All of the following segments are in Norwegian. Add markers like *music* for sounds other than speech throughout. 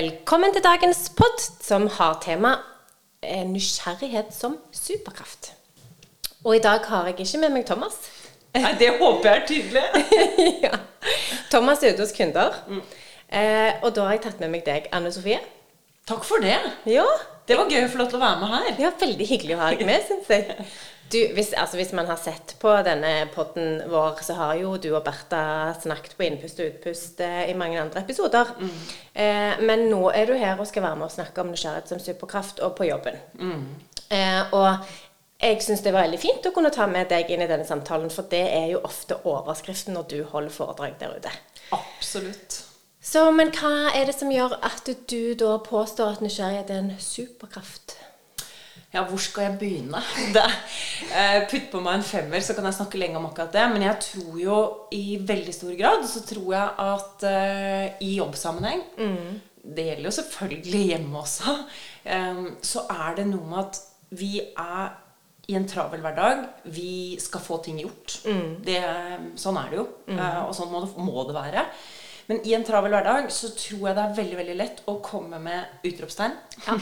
Velkommen til dagens pod, som har tema eh, nysgjerrighet som superkraft. Og i dag har jeg ikke med meg Thomas. Nei, det håper jeg er tydelig. *laughs* ja. Thomas er ute hos kunder. Eh, og da har jeg tatt med meg deg, Anne Sofie. Takk for det. Ja, Det var gøy å få lov til å være med her. ja veldig hyggelig å ha deg med, syns jeg. Du, hvis, altså, hvis man har sett på denne podden vår, så har jo du og Bertha snakket på innpust og utpust eh, i mange andre episoder. Eh, men nå er du her og skal være med og snakke om nysgjerrighet som superkraft, og på jobben. Eh, og jeg syns det var veldig fint å kunne ta med deg inn i denne samtalen, for det er jo ofte overskriften når du holder foredrag der ute. Absolutt. Så, men hva er det som gjør at du da påstår at nysgjerrighet er en superkraft? Ja, hvor skal jeg begynne? *laughs* Det, eh, putt på meg en femmer, så kan jeg snakke lenge om akkurat det. Men jeg tror jo i veldig stor grad så tror jeg at uh, i jobbsammenheng Det gjelder jo selvfølgelig hjemme også. Um, *laughs* så er det noe med at vi er i en travel hverdag. Vi skal få ting gjort. Det, sånn er det jo. eh, og sånn må det, må det være. Men i en travel hverdag så tror jeg det er veldig veldig lett å komme med utropstegn.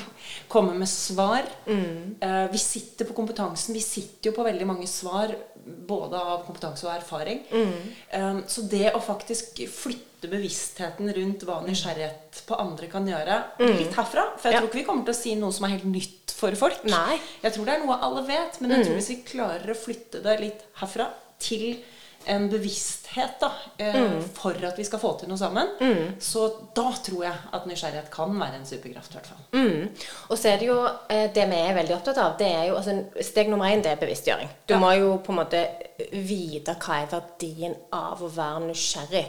*laughs* komme med svar. Eh, vi sitter på kompetansen. Vi sitter jo på veldig mange svar, både av kompetanse og erfaring. Eh, så det å faktisk flytte bevisstheten rundt hva nysgjerrighet på andre kan gjøre, litt herfra For jeg Ja. tror ikke vi kommer til å si noe som er helt nytt for folk. Nei. Jeg tror det er noe alle vet, men jeg tror hvis vi klarer å flytte det litt herfra til en bevissthet da, mm. for at vi skal få til noe sammen, så da tror jeg at nysgjerrighet kan være en superkraft. i hvert fall. Mm. Og så er det jo eh, det vi er veldig opptatt av, det er jo altså, Steg nummer én det er bevisstgjøring. Du Ja. må jo på en måte vite hva er verdien av å være nysgjerrig.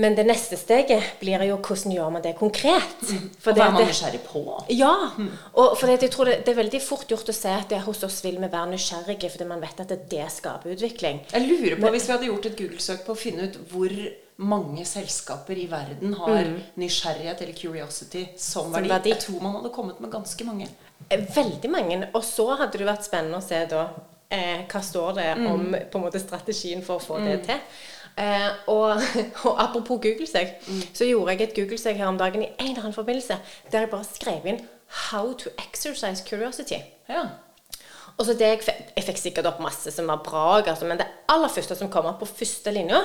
Men det neste steget blir jo hvordan gjør man det konkret? For Og hva er man nysgjerrig på? Ja, og for det, jeg tror det, det er veldig fort gjort å si at det, hos oss vil vi være nysgjerrige, fordi man vet at det, det skaper utvikling. Jeg lurer på, Hvis vi hadde gjort et Google-søk på å finne ut hvor mange selskaper i verden har nysgjerrighet eller curiosity som verdi, verdi. Jeg tror man hadde kommet med ganske mange. Eh, Veldig mange. Og så hadde det vært spennende å se da eh, hva står det om på en måte strategien for å få det til. Eh, og, *laughs* og apropos Google-søk, så gjorde jeg et Google-seg her om dagen i en eller annen forbindelse der jeg bare skrev inn 'How to exercise curiosity'. Ja. Og så det jeg, jeg fikk sikkert opp masse som var bra, altså, men det aller første som kom opp på første linja,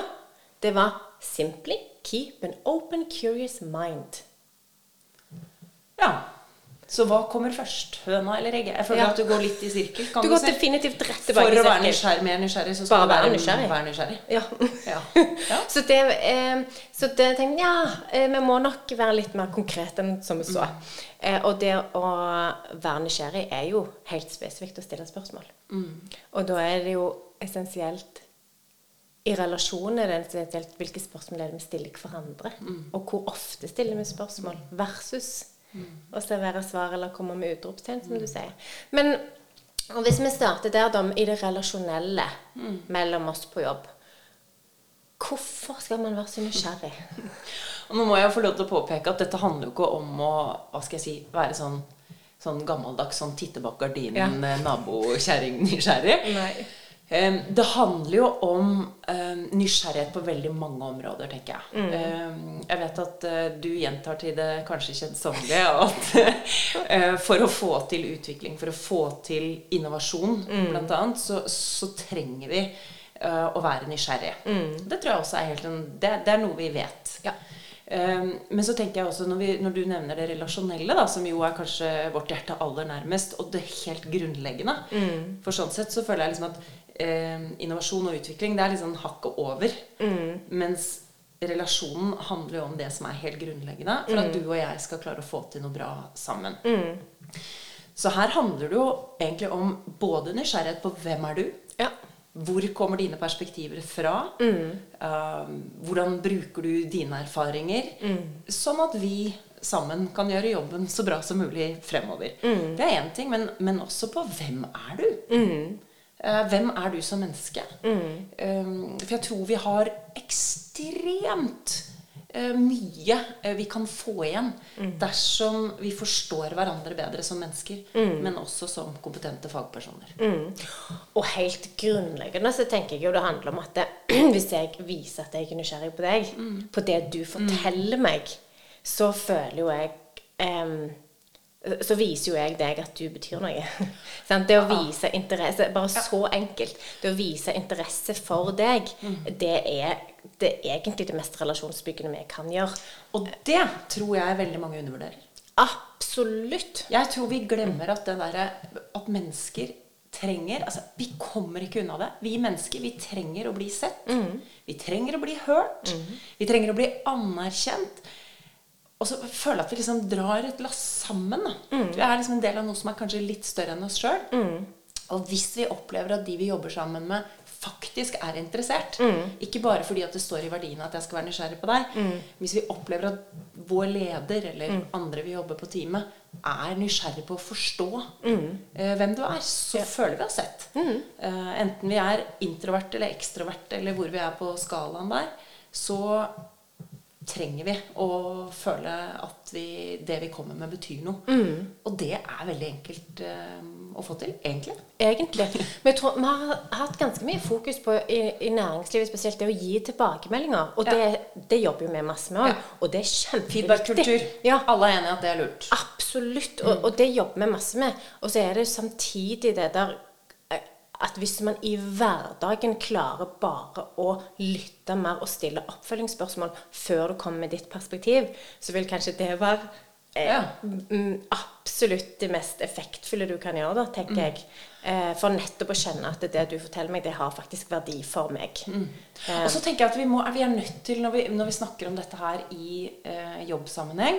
det var 'Simply keep an open, curious mind'. ja. Så hva kommer først? Høna eller egget? Jeg føler Ja. at du går litt i sirkel. kan Du går si. definitivt rett For tilbake å i være sirkel. nysgjerrig, mer nysgjerrig, så skal Bare du være være nysgjerrig. Være nysgjerrig. Ja. Ja. ja. *laughs* Så det, eh, så det tenkte jeg, ja, eh, vi må nok være litt mer konkrete enn som vi så. Eh, og det å være nysgjerrig er jo helt spesifikt å stille spørsmål. Og da er det jo essensielt i relasjon er det essensielt hvilke spørsmål er det vi stiller hverandre. Og hvor ofte stiller vi spørsmål versus å servere svar eller komme med utropstegn, som du sier. Men og hvis vi starter der, da, i det relasjonelle mellom oss på jobb Hvorfor skal man være så nysgjerrig? *laughs* Og nå må jeg få lov til å påpeke at dette handler jo ikke om å hva skal jeg si, være sånn, sånn gammeldags sånn titte bak gardinen, Ja. eh, nabokjerring *laughs* nysgjerrig. Nei. Det handler jo om nysgjerrighet på veldig mange områder, tenker jeg. Mm. Jeg vet at eh, du gjentar til det kanskje kjedsommelige at *laughs* eh, for å få til utvikling, for å få til innovasjon, Mm. annet, så, så trenger vi eh, å være nysgjerrige. Det tror jeg også er helt en, det, det er noe vi vet. Mm. Ja. Um, men så tenker jeg også, når, vi, når du nevner det relasjonelle, da, som jo er kanskje vårt hjerte aller nærmest, og det helt grunnleggende For sånn sett så føler jeg liksom at um, innovasjon og utvikling det er liksom hakket over. Mens relasjonen handler jo om det som er helt grunnleggende for at du og jeg skal klare å få til noe bra sammen. Så her handler det jo egentlig om både nysgjerrighet på hvem er du, Ja. hvor kommer dine perspektiver fra? Uh, hvordan bruker du dine erfaringer? Sånn at vi sammen kan gjøre jobben så bra som mulig fremover. Det er én ting, men, men også på hvem er du? Uh, hvem er du som menneske? Uh, for jeg tror vi har ekstremt uh, mye uh, vi kan få igjen dersom vi forstår hverandre bedre som mennesker, men også som kompetente fagpersoner. Og helt grunnleggende så tenker jeg jo det handler om at det, *clears throat* hvis jeg viser at jeg er nysgjerrig på deg, på det du forteller meg, så føler jo jeg um, Så viser jo jeg deg at du betyr noe. *laughs* Det å vise interesse Bare så enkelt. Det å vise interesse for deg, det er, det er egentlig det mest relasjonsbyggende vi kan gjøre. Og det tror jeg veldig mange undervurderer. Absolutt. Jeg tror vi glemmer at det derre At mennesker trenger Altså, vi kommer ikke unna det. Vi mennesker, vi trenger å bli sett. Vi trenger å bli hørt. Vi trenger å bli anerkjent. Og så føler jeg at vi liksom drar et lass sammen. Da. Vi er liksom en del av noe som er kanskje litt større enn oss sjøl. Og hvis vi opplever at de vi jobber sammen med, faktisk er interessert. Ikke bare fordi at det står i verdiene at jeg skal være nysgjerrig på deg. Hvis vi opplever at vår leder eller andre vi jobber på teamet, er nysgjerrig på å forstå eh, hvem du er, så føler vi oss sett. Eh, enten vi er introvert eller ekstrovert eller hvor vi er på skalaen der, så trenger vi å føle at vi, det vi kommer med, betyr noe. Og det er veldig enkelt eh, å få til, egentlig. Egentlig. Men jeg tror vi har hatt ganske mye fokus på i, i næringslivet spesielt det å gi tilbakemeldinger. Og det, det jobber jo vi masse med òg. Ja. Og det er kjempeviktig. Feedback-kultur. Ja, Alle er enige at det er lurt. absolutt. Og, og det jobber vi masse med. Og så er det samtidig det der at hvis man i hverdagen klarer bare å lytte mer og stille oppfølgingsspørsmål før du kommer med ditt perspektiv, så vil kanskje det være eh, Ja. mm, absolutt det mest effektfulle du kan gjøre, da, tenker jeg. Eh, for nettopp å kjenne at det du forteller meg, det har faktisk verdi for meg. Eh, Og så tenker jeg at vi, må, vi er nødt til, når vi, når vi snakker om dette her i eh, jobbsammenheng,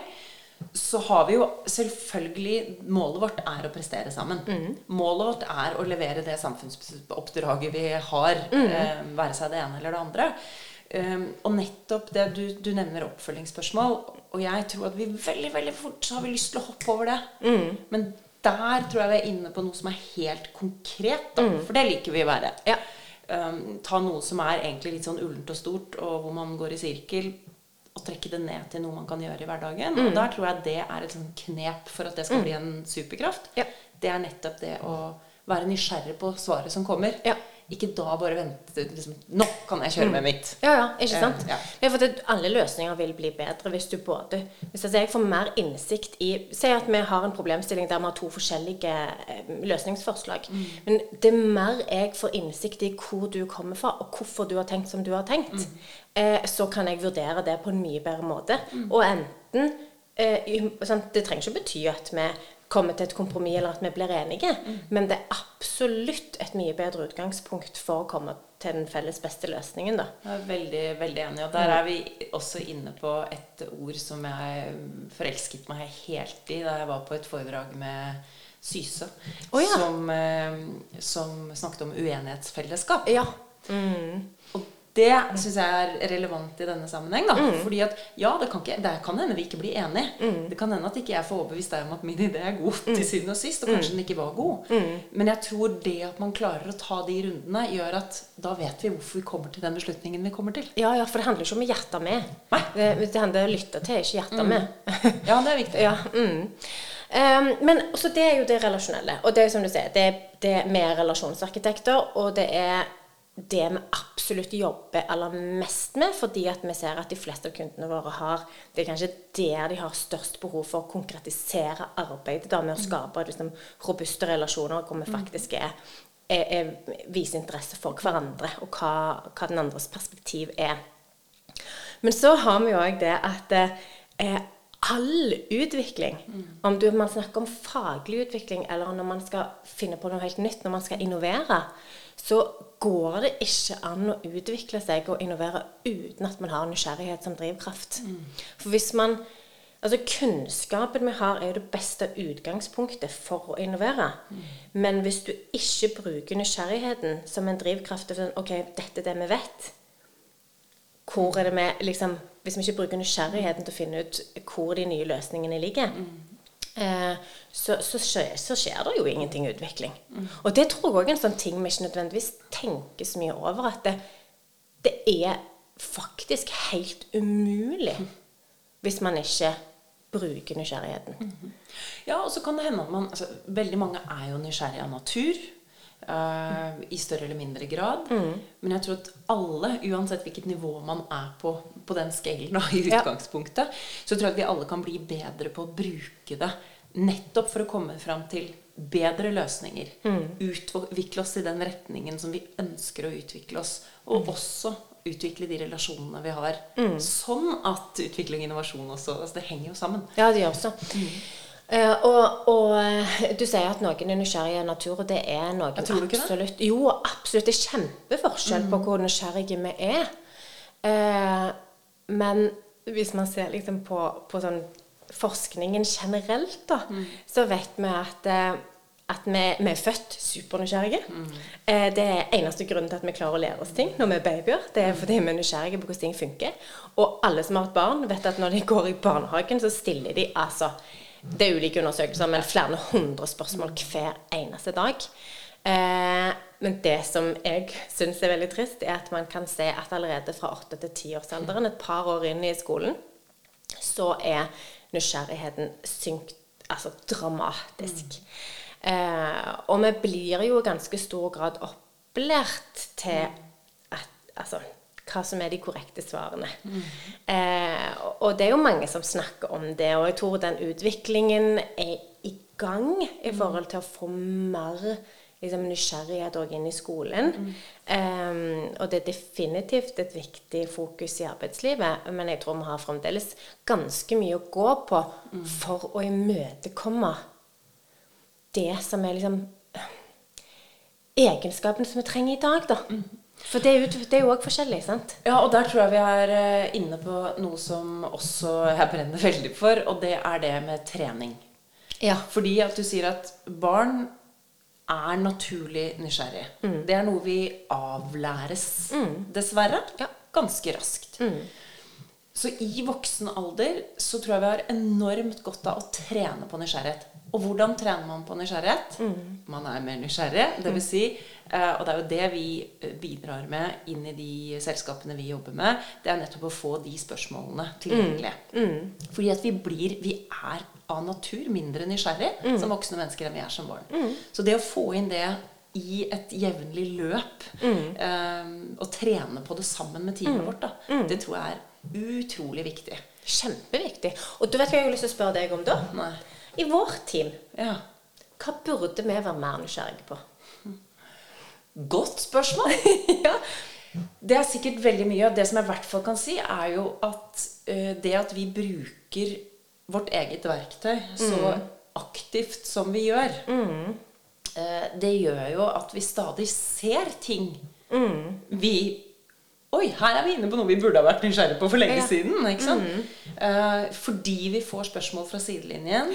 så har vi jo selvfølgelig Målet vårt er å prestere sammen. Målet vårt er å levere det samfunnsoppdraget vi har, eh, være seg det ene eller det andre. Um, og nettopp det du, du nevner oppfølgingsspørsmål, og jeg tror at vi veldig veldig fort så har vi lyst til å hoppe over det. Men der tror jeg vi er inne på noe som er helt konkret, da, for det liker vi å være. Ja. Um, ta noe som er egentlig litt sånn ullent og stort, og hvor man går i sirkel, og trekke det ned til noe man kan gjøre i hverdagen. Og der tror jeg det er et sånn knep for at det skal bli en superkraft. Ja. Det er nettopp det å være nysgjerrig på svaret som kommer. Ja. Ikke da bare vente liksom, Nå kan jeg kjøre med mitt. Ja, ja, ikke sant? Ja. Det for at alle løsninger vil bli bedre hvis du både Hvis altså jeg får mer innsikt i Si at vi har en problemstilling der vi har to forskjellige eh, løsningsforslag. Mm. Men det er mer jeg får innsikt i hvor du kommer fra, og hvorfor du har tenkt som du har tenkt, Mm. eh, så kan jeg vurdere det på en mye bedre måte. Og enten eh, Det trenger ikke bety at vi kommer til et kompromiss eller at vi blir enige, men det er absolutt et mye bedre utgangspunkt for å komme til den felles beste løsningen, da. Jeg er veldig, veldig enig. Og der er vi også inne på et ord som jeg forelsket meg helt i da jeg var på et foredrag med Syse, oh, ja. som, eh, som snakket om uenighetsfellesskap. Ja. Og det syns jeg er relevant i denne sammenheng. Da. Fordi at ja, det kan, ikke, det kan hende vi ikke blir enige. Det kan hende at ikke jeg får overbevist deg om at min idé er god til syvende og sist, og kanskje den ikke var god. Men jeg tror det at man klarer å ta de rundene, gjør at da vet vi hvorfor vi kommer til den beslutningen vi kommer til. Ja, ja, for det handler ikke om hjertet med. Nei. Det, det handler om å lytte til, ikke hjertet med. Ja, det er viktig. *laughs* ja, mm. Ehm, men også det er jo det relasjonelle. Og det er som du sier, det, er- det er med relasjonsarkitekter, og det er det vi absolutt jobber aller mest med, fordi at vi ser at de fleste av kundene våre har Det er kanskje der de har størst behov for å konkretisere arbeidet da, med å skape liksom, robuste relasjoner hvor vi faktisk er, er, er, viser interesse for hverandre, og hva, hva den andres perspektiv er. Men så har vi jo òg det at eh, all utvikling, om du, man snakker om faglig utvikling, eller når man skal finne på noe helt nytt, når man skal innovere, så går det ikke an å utvikle seg og innovere uten at man har nysgjerrighet som drivkraft. For hvis man Altså Kunnskapen vi har, er jo det beste utgangspunktet for å innovere. Men hvis du ikke bruker nysgjerrigheten som en drivkraft til sånn, Ok, dette er det vi vet. Hvor er det vi liksom, Hvis vi ikke bruker nysgjerrigheten til å finne ut hvor de nye løsningene ligger, eh, så, så, skjer, så skjer det jo ingenting utvikling. Og det tror jeg òg er en sånn ting vi ikke nødvendigvis tenker så mye over. At det, det er faktisk helt umulig hvis man ikke bruker nysgjerrigheten. Ja, og så kan det hende at man altså, Veldig mange er jo nysgjerrige av natur. Eh, i større eller mindre grad. Men jeg tror at alle, uansett hvilket nivå man er på på den scalen da, i Ja. utgangspunktet, så tror jeg at vi alle kan bli bedre på å bruke det nettopp for å komme fram til bedre løsninger. Utvikle oss i den retningen som vi ønsker å utvikle oss. Og også utvikle de relasjonene vi har. Sånn at utvikling og innovasjon også altså Det henger jo sammen. Ja, det gjør så. Eh, og, og eh, du sier at noen er nysgjerrige i natur, og det er noen Ja, tror du ikke det? absolutt. Jo, absolutt. Det er kjempeforskjell på hvor nysgjerrige vi er. Uh, men hvis man ser liksom på, på sånn forskningen generelt, da, så vet vi at, uh, at vi, vi er født supernysgjerrige. Eh, det er eneste grunnen til at vi klarer å lære oss ting når vi er babyer. Det er fordi vi er nysgjerrige på hvordan ting funker. Og alle som har et barn, vet at når de går i barnehagen, så stiller de altså Det er ulike undersøkelser, men flere hundre spørsmål hver eneste dag. Eh, men det som jeg syns er veldig trist, er at man kan se at allerede fra 8 til 10-årsalderen, et par år inn i skolen, så er nysgjerrigheten synkt altså dramatisk. Eh, og vi blir jo i ganske stor grad opplært til at, altså, hva som er de korrekte svarene. Eh, og- det er jo mange som snakker om det, og jeg tror den utviklingen er i gang i forhold til å få mer liksom, nysgjerrighet òg inn i skolen. Eh, og det er definitivt et viktig fokus i arbeidslivet, men jeg tror vi har fremdeles ganske mye å gå på for å imøtekomme det som er liksom egenskapene som vi trenger i dag, da. For det er jo, også forskjellig, sant? Ja, og der tror jeg vi er eh, inne på noe som også jeg brenner *laughs* veldig for, og det er det med trening. Ja. Fordi at du sier at barn er naturlig nysgjerrig. Det er noe vi avlæres, dessverre, Ja. ganske raskt. Så i voksen alder så tror jeg vi har enormt godt av å trene på nysgjerrighet. Og hvordan trener man på nysgjerrighet? Man er mer nysgjerrig. Det vil si, eh, og det er jo det vi eh, bidrar med inn i de selskapene vi jobber med, det er nettopp å få de spørsmålene tilgjengelige. Fordi at vi blir Vi er av natur mindre nysgjerrig som voksne mennesker enn vi er som barn. Så det å få inn det i et jevnlig løp, um, og trene på det sammen med teamet vårt, da, det tror jeg er utrolig viktig. Kjempeviktig. Og du vet hva jeg har lyst til å spørre deg om da? Nei. I vårt team, Ja. hva burde vi være mer nysgjerrige på? Godt spørsmål. *laughs* ja. Det er sikkert veldig mye. og Det som jeg i hvert fall kan si, er jo at uh, det at vi bruker vårt eget verktøy så aktivt som vi gjør, eh, det gjør jo at vi stadig ser ting vi Oi, her er vi inne på noe vi burde ha vært nysgjerrige på for lenge Ja. siden. ikke sant? Uh, fordi vi får spørsmål fra sidelinjen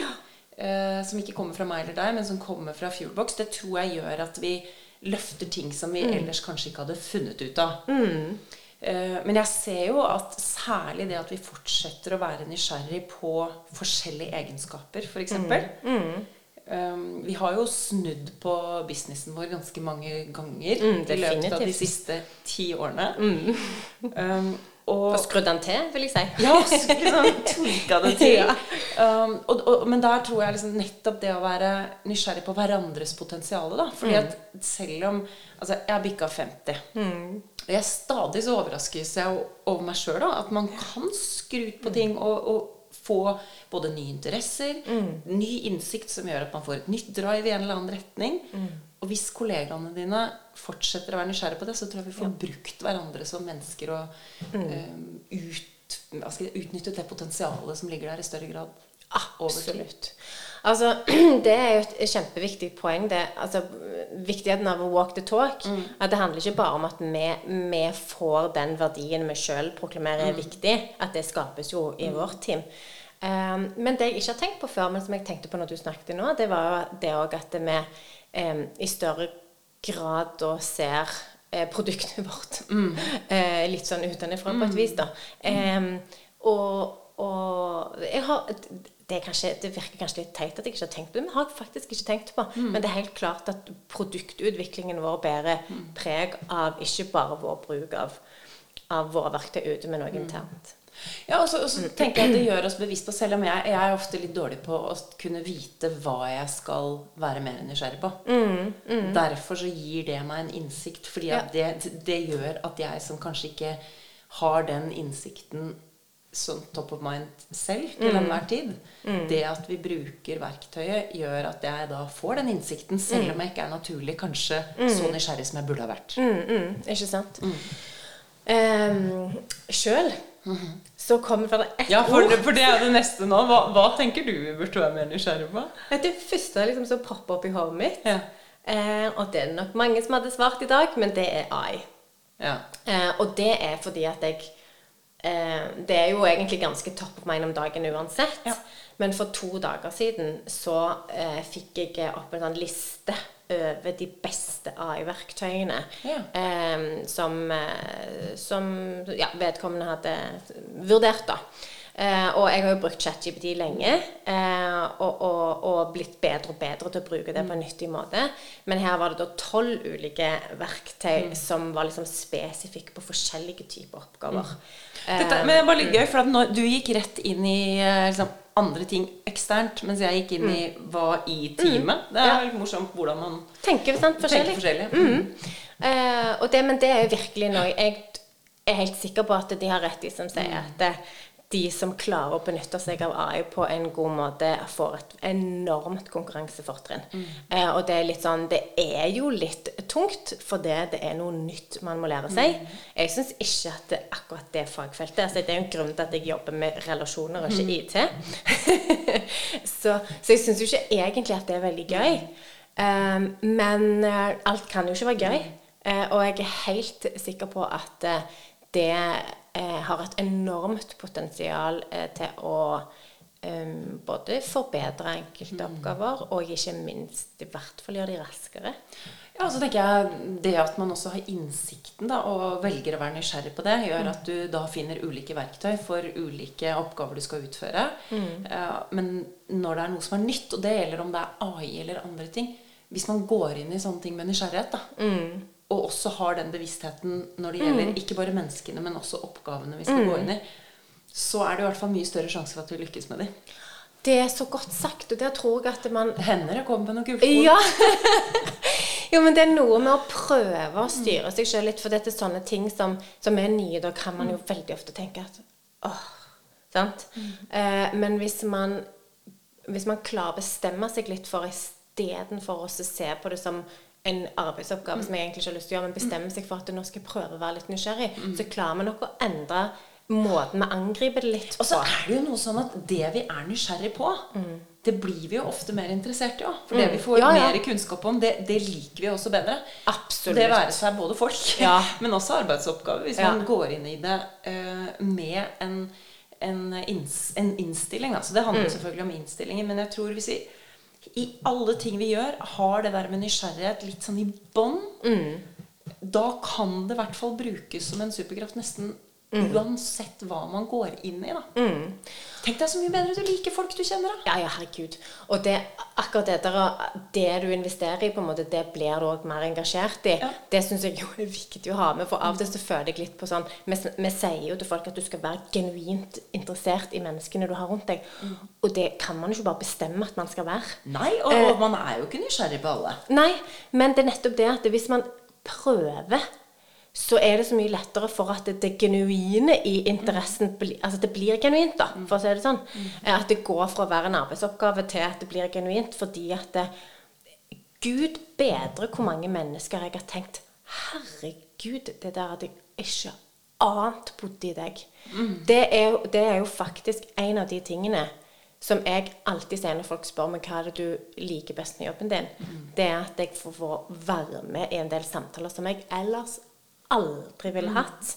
eh, som ikke kommer fra meg eller deg, men som kommer fra Fuelbox. Det tror jeg gjør at vi løfter ting som vi ellers kanskje ikke hadde funnet ut av. Mm. men jeg ser jo at særlig det at vi fortsetter å være nysgjerrig på forskjellige egenskaper, f.eks. eksempel Um, vi har jo snudd på businessen vår ganske mange ganger Mm, i løpet av de siste ti årene. Um, og Og skrudd den til, vil jeg si. ja, liksom tweaka det til. *laughs* Ja. Um, og, og, men der tror jeg liksom nettopp det å være nysgjerrig på hverandres potensial. Da. Fordi at selv om Altså, jeg har bikka 50. Og jeg stadig så overraskes jeg over meg sjøl at man kan skru på ting og, og få både nye interesser, ny innsikt som gjør at man får et nytt drive i en eller annen retning. Og hvis kollegaene dine fortsetter å være nysgjerrige på det, så tror jeg vi får brukt hverandre som mennesker og um, ut, jeg, utnyttet det potensialet som ligger der, i større grad. Absolutt. Altså, *clears throat* det er jo et kjempeviktig poeng. det, altså, Viktigheten av å walk the talk. At Det handler ikke bare om at vi, vi får den verdien vi sjøl proklamerer er viktig. At det skapes jo i vårt team. Um, men det jeg ikke har tenkt på før, men som jeg tenkte på når du snakket nå, det var jo det òg at vi um, i større grad da ser produktet *laughs* vårt. Eh, litt sånn utenfra på et vis, da. Em, og, og jeg har det, kanskje, det virker kanskje litt teit at jeg ikke har tenkt på det, men har jeg faktisk ikke tenkt på. Men det er helt klart at produktutviklingen vår bærer preg av ikke bare vår bruk av, av våre verktøy ute, men òg internt. Ja, og så, og så tenker jeg at det gjør oss bevisst på Selv om jeg, jeg er ofte litt dårlig på å kunne vite hva jeg skal være mer nysgjerrig på. Derfor så gir det meg en innsikt. Fordi at det, det gjør at jeg som kanskje ikke har den innsikten som top of mind selv til enhver tid. Det at vi bruker verktøyet, gjør at jeg da får den innsikten, selv om jeg ikke er naturlig kanskje så nysgjerrig som jeg burde ha vært. Mm, mm, ikke sant? Um, Sjøl så kommer det ett Ja, for, ord. Ja, for det er det neste nå. Hva, hva tenker du vi burde være mer nysgjerrig på? Det første liksom, som popper opp i hodet mitt, Ja. eh, og det er nok mange som hadde svart i dag, men det er AI. Ja. Eh, og det er fordi at jeg eh, Det er jo egentlig ganske top of mind om dagen uansett. Ja. Men for to dager siden så eh, fikk jeg opp en sånn liste over de beste AI-verktøyene Ja. eh, som, eh, som ja, vedkommende hadde vurdert, da. Eh, og jeg har jo brukt ChatGPT lenge, eh, og, og, og blitt bedre og bedre til å bruke det på en nyttig måte. Men her var det da tolv ulike verktøy som var liksom spesifikke på forskjellige typer oppgaver. Dette, men det er bare litt gøy, for når du gikk rett inn i eh, liksom, andre ting eksternt, mens jeg gikk inn i hva i teamet. Det er Ja. morsomt hvordan man Tenker sant, forskjellig. tenker forskjellig? Mm. Eh, og det, men det er jo virkelig noe Jeg er helt sikker på at de har rett, de som sier at det, de som klarer å benytte seg av AI på en god måte, får et enormt konkurransefortrinn. Eh, og det er litt sånn Det er jo litt tungt, for det, det er noe nytt man må lære seg. Jeg syns ikke at det, akkurat det fagfeltet altså Det er jo en grunn til at jeg jobber med relasjoner og ikke IT. *laughs* så, så jeg syns jo ikke egentlig at det er veldig gøy. Um, men eh, alt kan jo ikke være gøy. Uh, og jeg er helt sikker på at uh, det har et enormt potensial eh, til å um, både forbedre enkelte oppgaver, og ikke minst i hvert fall gjøre de raskere. Ja, så tenker jeg Det at man også har innsikten da, og velger å være nysgjerrig på det, gjør at du da finner ulike verktøy for ulike oppgaver du skal utføre. Mm. men når det er noe som er nytt, og det gjelder om det er AI eller andre ting Hvis man går inn i sånne ting med nysgjerrighet, da, og også har den bevisstheten når det gjelder ikke bare menneskene, men også oppgavene vi skal gå inn i, så er det i hvert fall mye større sjanse for at vi lykkes med dem. Det er så godt sagt, og der tror jeg at man hender det kommer med noen kult. Ja! *laughs* jo, men det er noe med å prøve å styre seg selv litt. For dette er sånne ting som, som er nye. Da kan man jo veldig ofte tenke at åh, sant? Eh, men hvis man, hvis man klarer å bestemme seg litt for istedenfor å se på det som en arbeidsoppgave som jeg egentlig ikke har lyst til å gjøre, men bestemmer seg for at nå skal jeg prøve å være litt nysgjerrig, så klarer vi nok å endre måten vi angriper det litt Og så er det jo noe sånn at det vi er nysgjerrig på, det blir vi jo ofte mer interessert i òg. For det vi får Ja, ja. mer kunnskap om, det, det liker vi også bedre. Absolutt. Det være seg både folk, Ja. *laughs* men også arbeidsoppgaver. Hvis man går inn i det uh, med en, en, inns, en innstilling. Altså, Så det handler Mm. selvfølgelig om innstillingen, Men jeg tror hvis vi i alle ting vi gjør, har det der med nysgjerrighet litt sånn i bånn, Mm. da kan det i hvert fall brukes som en superkraft nesten Mm. uansett hva man går inn i. da. Tenk deg så mye bedre du liker folk du kjenner. da. Ja, ja, herregud. Og det, akkurat det der, det du investerer i, på en måte, det blir du òg mer engasjert i. Ja. Det syns jeg jo er viktig å ha med, for av og til så føler jeg litt på sånn vi, vi sier jo til folk at du skal være genuint interessert i menneskene du har rundt deg. Og det kan man jo ikke bare bestemme at man skal være. Nei, og, Eh. og man er jo ikke nysgjerrig på alle. Nei, men det er nettopp det at hvis man prøver, så er det så mye lettere for at det, det genuine i interessen Altså det blir genuint, da, for å si det sånn. Eh, At det går fra å være en arbeidsoppgave til at det blir genuint fordi at det, Gud bedre hvor mange mennesker jeg har tenkt Herregud, det der hadde jeg ikke ant bodde i deg. Det, er, jo- det er jo faktisk en av de tingene som jeg alltid sier når folk spør meg hva er det du liker best med jobben din, det er at jeg får, får være med i en del samtaler som jeg ellers aldri ville hatt.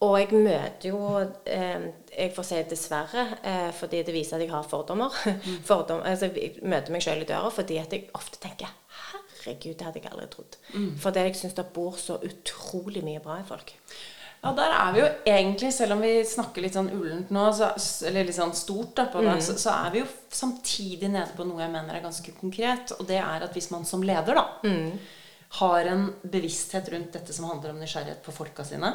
Og jeg møter jo eh, Jeg får si dessverre, eh, fordi det viser at jeg har fordommer. *laughs* Fordom, altså, jeg møter meg sjøl i døra fordi at jeg ofte tenker Herregud, det hadde jeg aldri trodd. Fordi jeg syns det bor så utrolig mye bra i folk. Ja, der er vi jo egentlig, selv om vi snakker litt sånn ullent nå, så, eller litt sånn stort da, på det, så, så er vi jo samtidig nede på noe jeg mener er ganske konkret. Og det er at hvis man som leder da, har en bevissthet rundt dette som handler om nysgjerrighet på folka sine.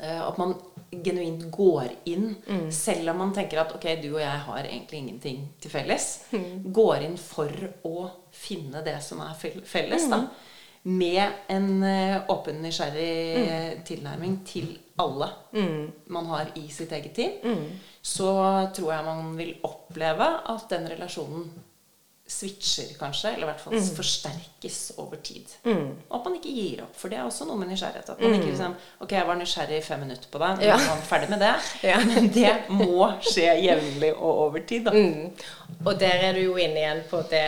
Eh, At man genuint går inn, selv om man tenker at ok, du og jeg har egentlig ingenting til felles. Går inn for å finne det som er fel- felles, da. Med en eh, åpen, nysgjerrig eh, tilnærming til alle man har i sitt eget team. Så tror jeg man vil oppleve at den relasjonen switcher, kanskje, eller i hvert fall forsterkes over tid. Og at man ikke gir opp, for det er også noe med nysgjerrighet. At man ikke liksom Ok, jeg var nysgjerrig i fem minutter på deg, men Ja. nå er ferdig med det. *laughs* Ja. Men det må skje jevnlig og over tid, da. Og der er du jo inne igjen på det,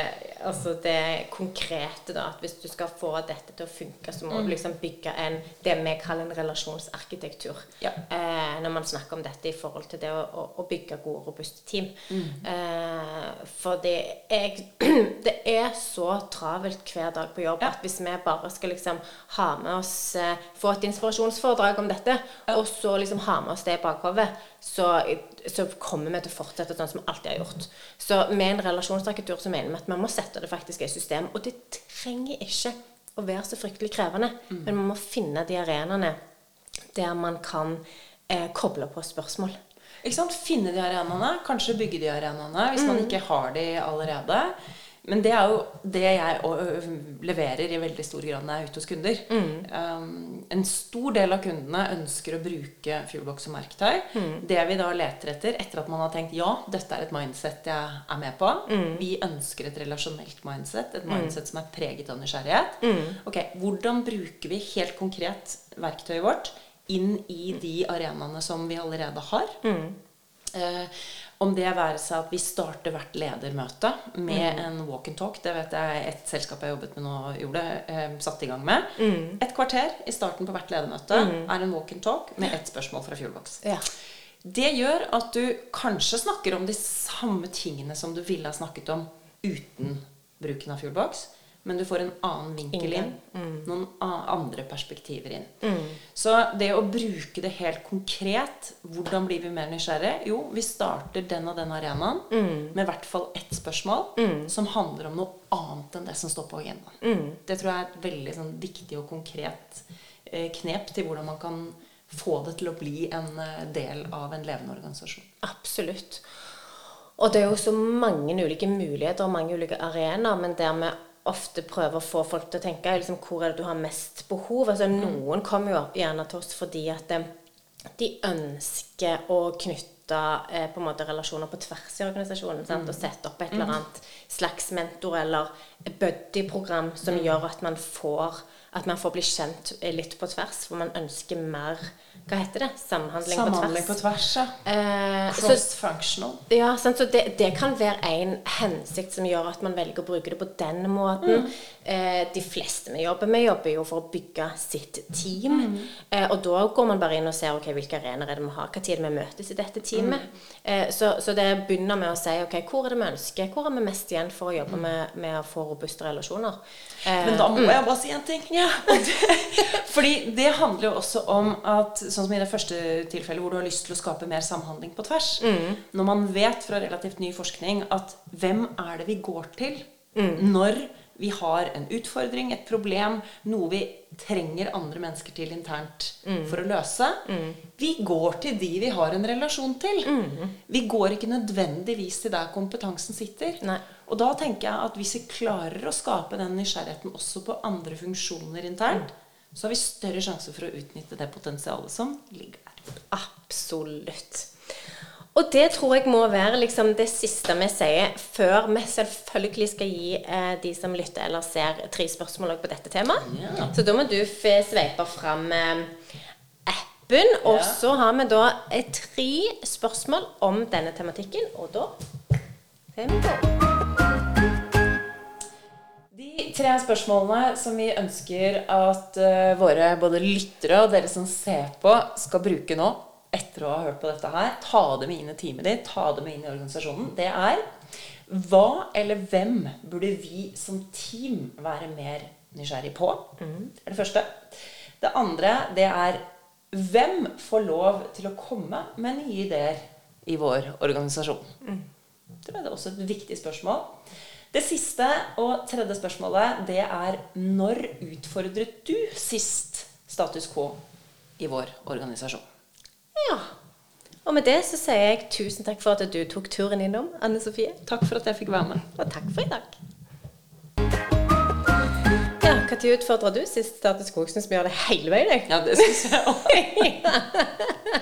altså det konkrete, da. At hvis du skal få dette til å funke, så må du liksom bygge en, det vi kaller en relasjonsarkitektur. Ja. Eh, når man snakker om dette i forhold til det å, å, å bygge gode, robuste team. Eh, for det er, det er så travelt hver dag på jobb at hvis vi bare skal liksom ha med oss eh, Få et inspirasjonsforedrag om dette, og så liksom ha med oss det i bakhodet, så, så kommer vi til å fortsette sånn som vi alltid har gjort. Så med en relasjonsarkitektur så mener vi at man må sette det faktisk i system. Og det trenger ikke å være så fryktelig krevende, men man må finne de arenaene der man kan eh, koble på spørsmål. Ikke sant? Finne de arenaene, kanskje bygge de arenaene hvis man ikke har de allerede. Men det er jo det jeg leverer i veldig stor grad når jeg er ute hos kunder. Um, en stor del av kundene ønsker å bruke Fuelbox som verktøy. Det vi da leter etter, etter at man har tenkt ja, dette er et mindset jeg er med på Vi ønsker et relasjonelt mindset, et mindset som er preget av nysgjerrighet. Ok, Hvordan bruker vi helt konkret verktøyet vårt inn i de arenaene som vi allerede har? Eh, om det være seg at vi starter hvert ledermøte med en walk and talk. Det vet jeg et selskap jeg jobbet med nå gjorde, eh, satte i gang med. Et kvarter i starten på hvert ledermøte er en walk and talk med ett spørsmål fra Fuelbox. Ja. Det gjør at du kanskje snakker om de samme tingene som du ville ha snakket om uten bruken av Fuelbox, men du får en annen vinkel inn. Noen andre perspektiver inn. Så det å bruke det helt konkret Hvordan blir vi mer nysgjerrige? Jo, vi starter den og den arenaen med i hvert fall ett spørsmål som handler om noe annet enn det som står på agendaen. Det tror jeg er et veldig sånn, viktig og konkret eh, knep til hvordan man kan få det til å bli en eh, del av en levende organisasjon. Absolutt. Og det er jo så mange ulike muligheter og mange ulike arenaer, men der vi ofte prøver å få folk til å tenke liksom, hvor er det du har mest behov. Altså, Noen kommer jo gjerne til oss fordi at eh, de ønsker å knytte eh, på en måte relasjoner på tvers i organisasjonen. Sant? Og sette opp et eller annet slags mentor- eller buddy-program som gjør at man får at man får bli kjent eh, litt på tvers, hvor man ønsker mer Hva heter det? Samhandling, Samhandling på på tvers. tvers, ja. Eh, Cross-functional. ja, sant? så det, det kan være en hensikt som gjør at man velger å bruke det på den måten. Eh, de fleste vi jobber med, jobber jo for å bygge sitt team. Eh, og da går man bare inn og ser ok, hvilke arenaer er det vi har, hva tid vi møtes i dette teamet. Eh, så, så det begynner med å si ok, hvor er det vi ønsker, hvor er vi mest igjen for å jobbe med, med å få robuste relasjoner. Eh, Men da må jeg bare si en ting. *laughs* Og det, fordi det handler jo også om at sånn som i det første tilfellet hvor du har lyst til å skape mer samhandling på tvers Når man vet fra relativt ny forskning at hvem er det vi går til når vi har en utfordring, et problem, noe vi trenger andre mennesker til internt for å løse Vi går til de vi har en relasjon til. Vi går ikke nødvendigvis til der kompetansen sitter. Nei. Og da tenker jeg at hvis vi klarer å skape den nysgjerrigheten også på andre funksjoner internt, så har vi større sjanse for å utnytte det potensialet som ligger der. Absolutt. Og det tror jeg må være liksom det siste vi sier før vi selvfølgelig skal gi eh, de som lytter eller ser, tre spørsmål på dette temaet. Ja. Så da må du sveipe fram eh, appen, og Ja. så har vi da eh, tre spørsmål om denne tematikken, og da er vi på. De tre spørsmålene som vi ønsker at eh, våre både lyttere og dere som ser på, skal bruke nå, etter å ha hørt på dette her, ta det med inn i teamet ditt, ta det med inn i organisasjonen, det er hva eller hvem burde vi som team være mer nysgjerrig på? Det er det første. Det andre, det er hvem får lov til å komme med nye ideer i vår organisasjon? Det er også et viktig spørsmål. Det siste og tredje spørsmålet, det er når utfordret du sist status quo i vår organisasjon? Ja. Og med det så sier jeg tusen takk for at du tok turen innom, Anne Sofie. Takk for at jeg fikk være med. Og takk for i dag. Ja, Når utfordra du sist status quo? Syns vi gjør det hele veien, jeg. Ja, det syns jeg òg. *laughs* *laughs*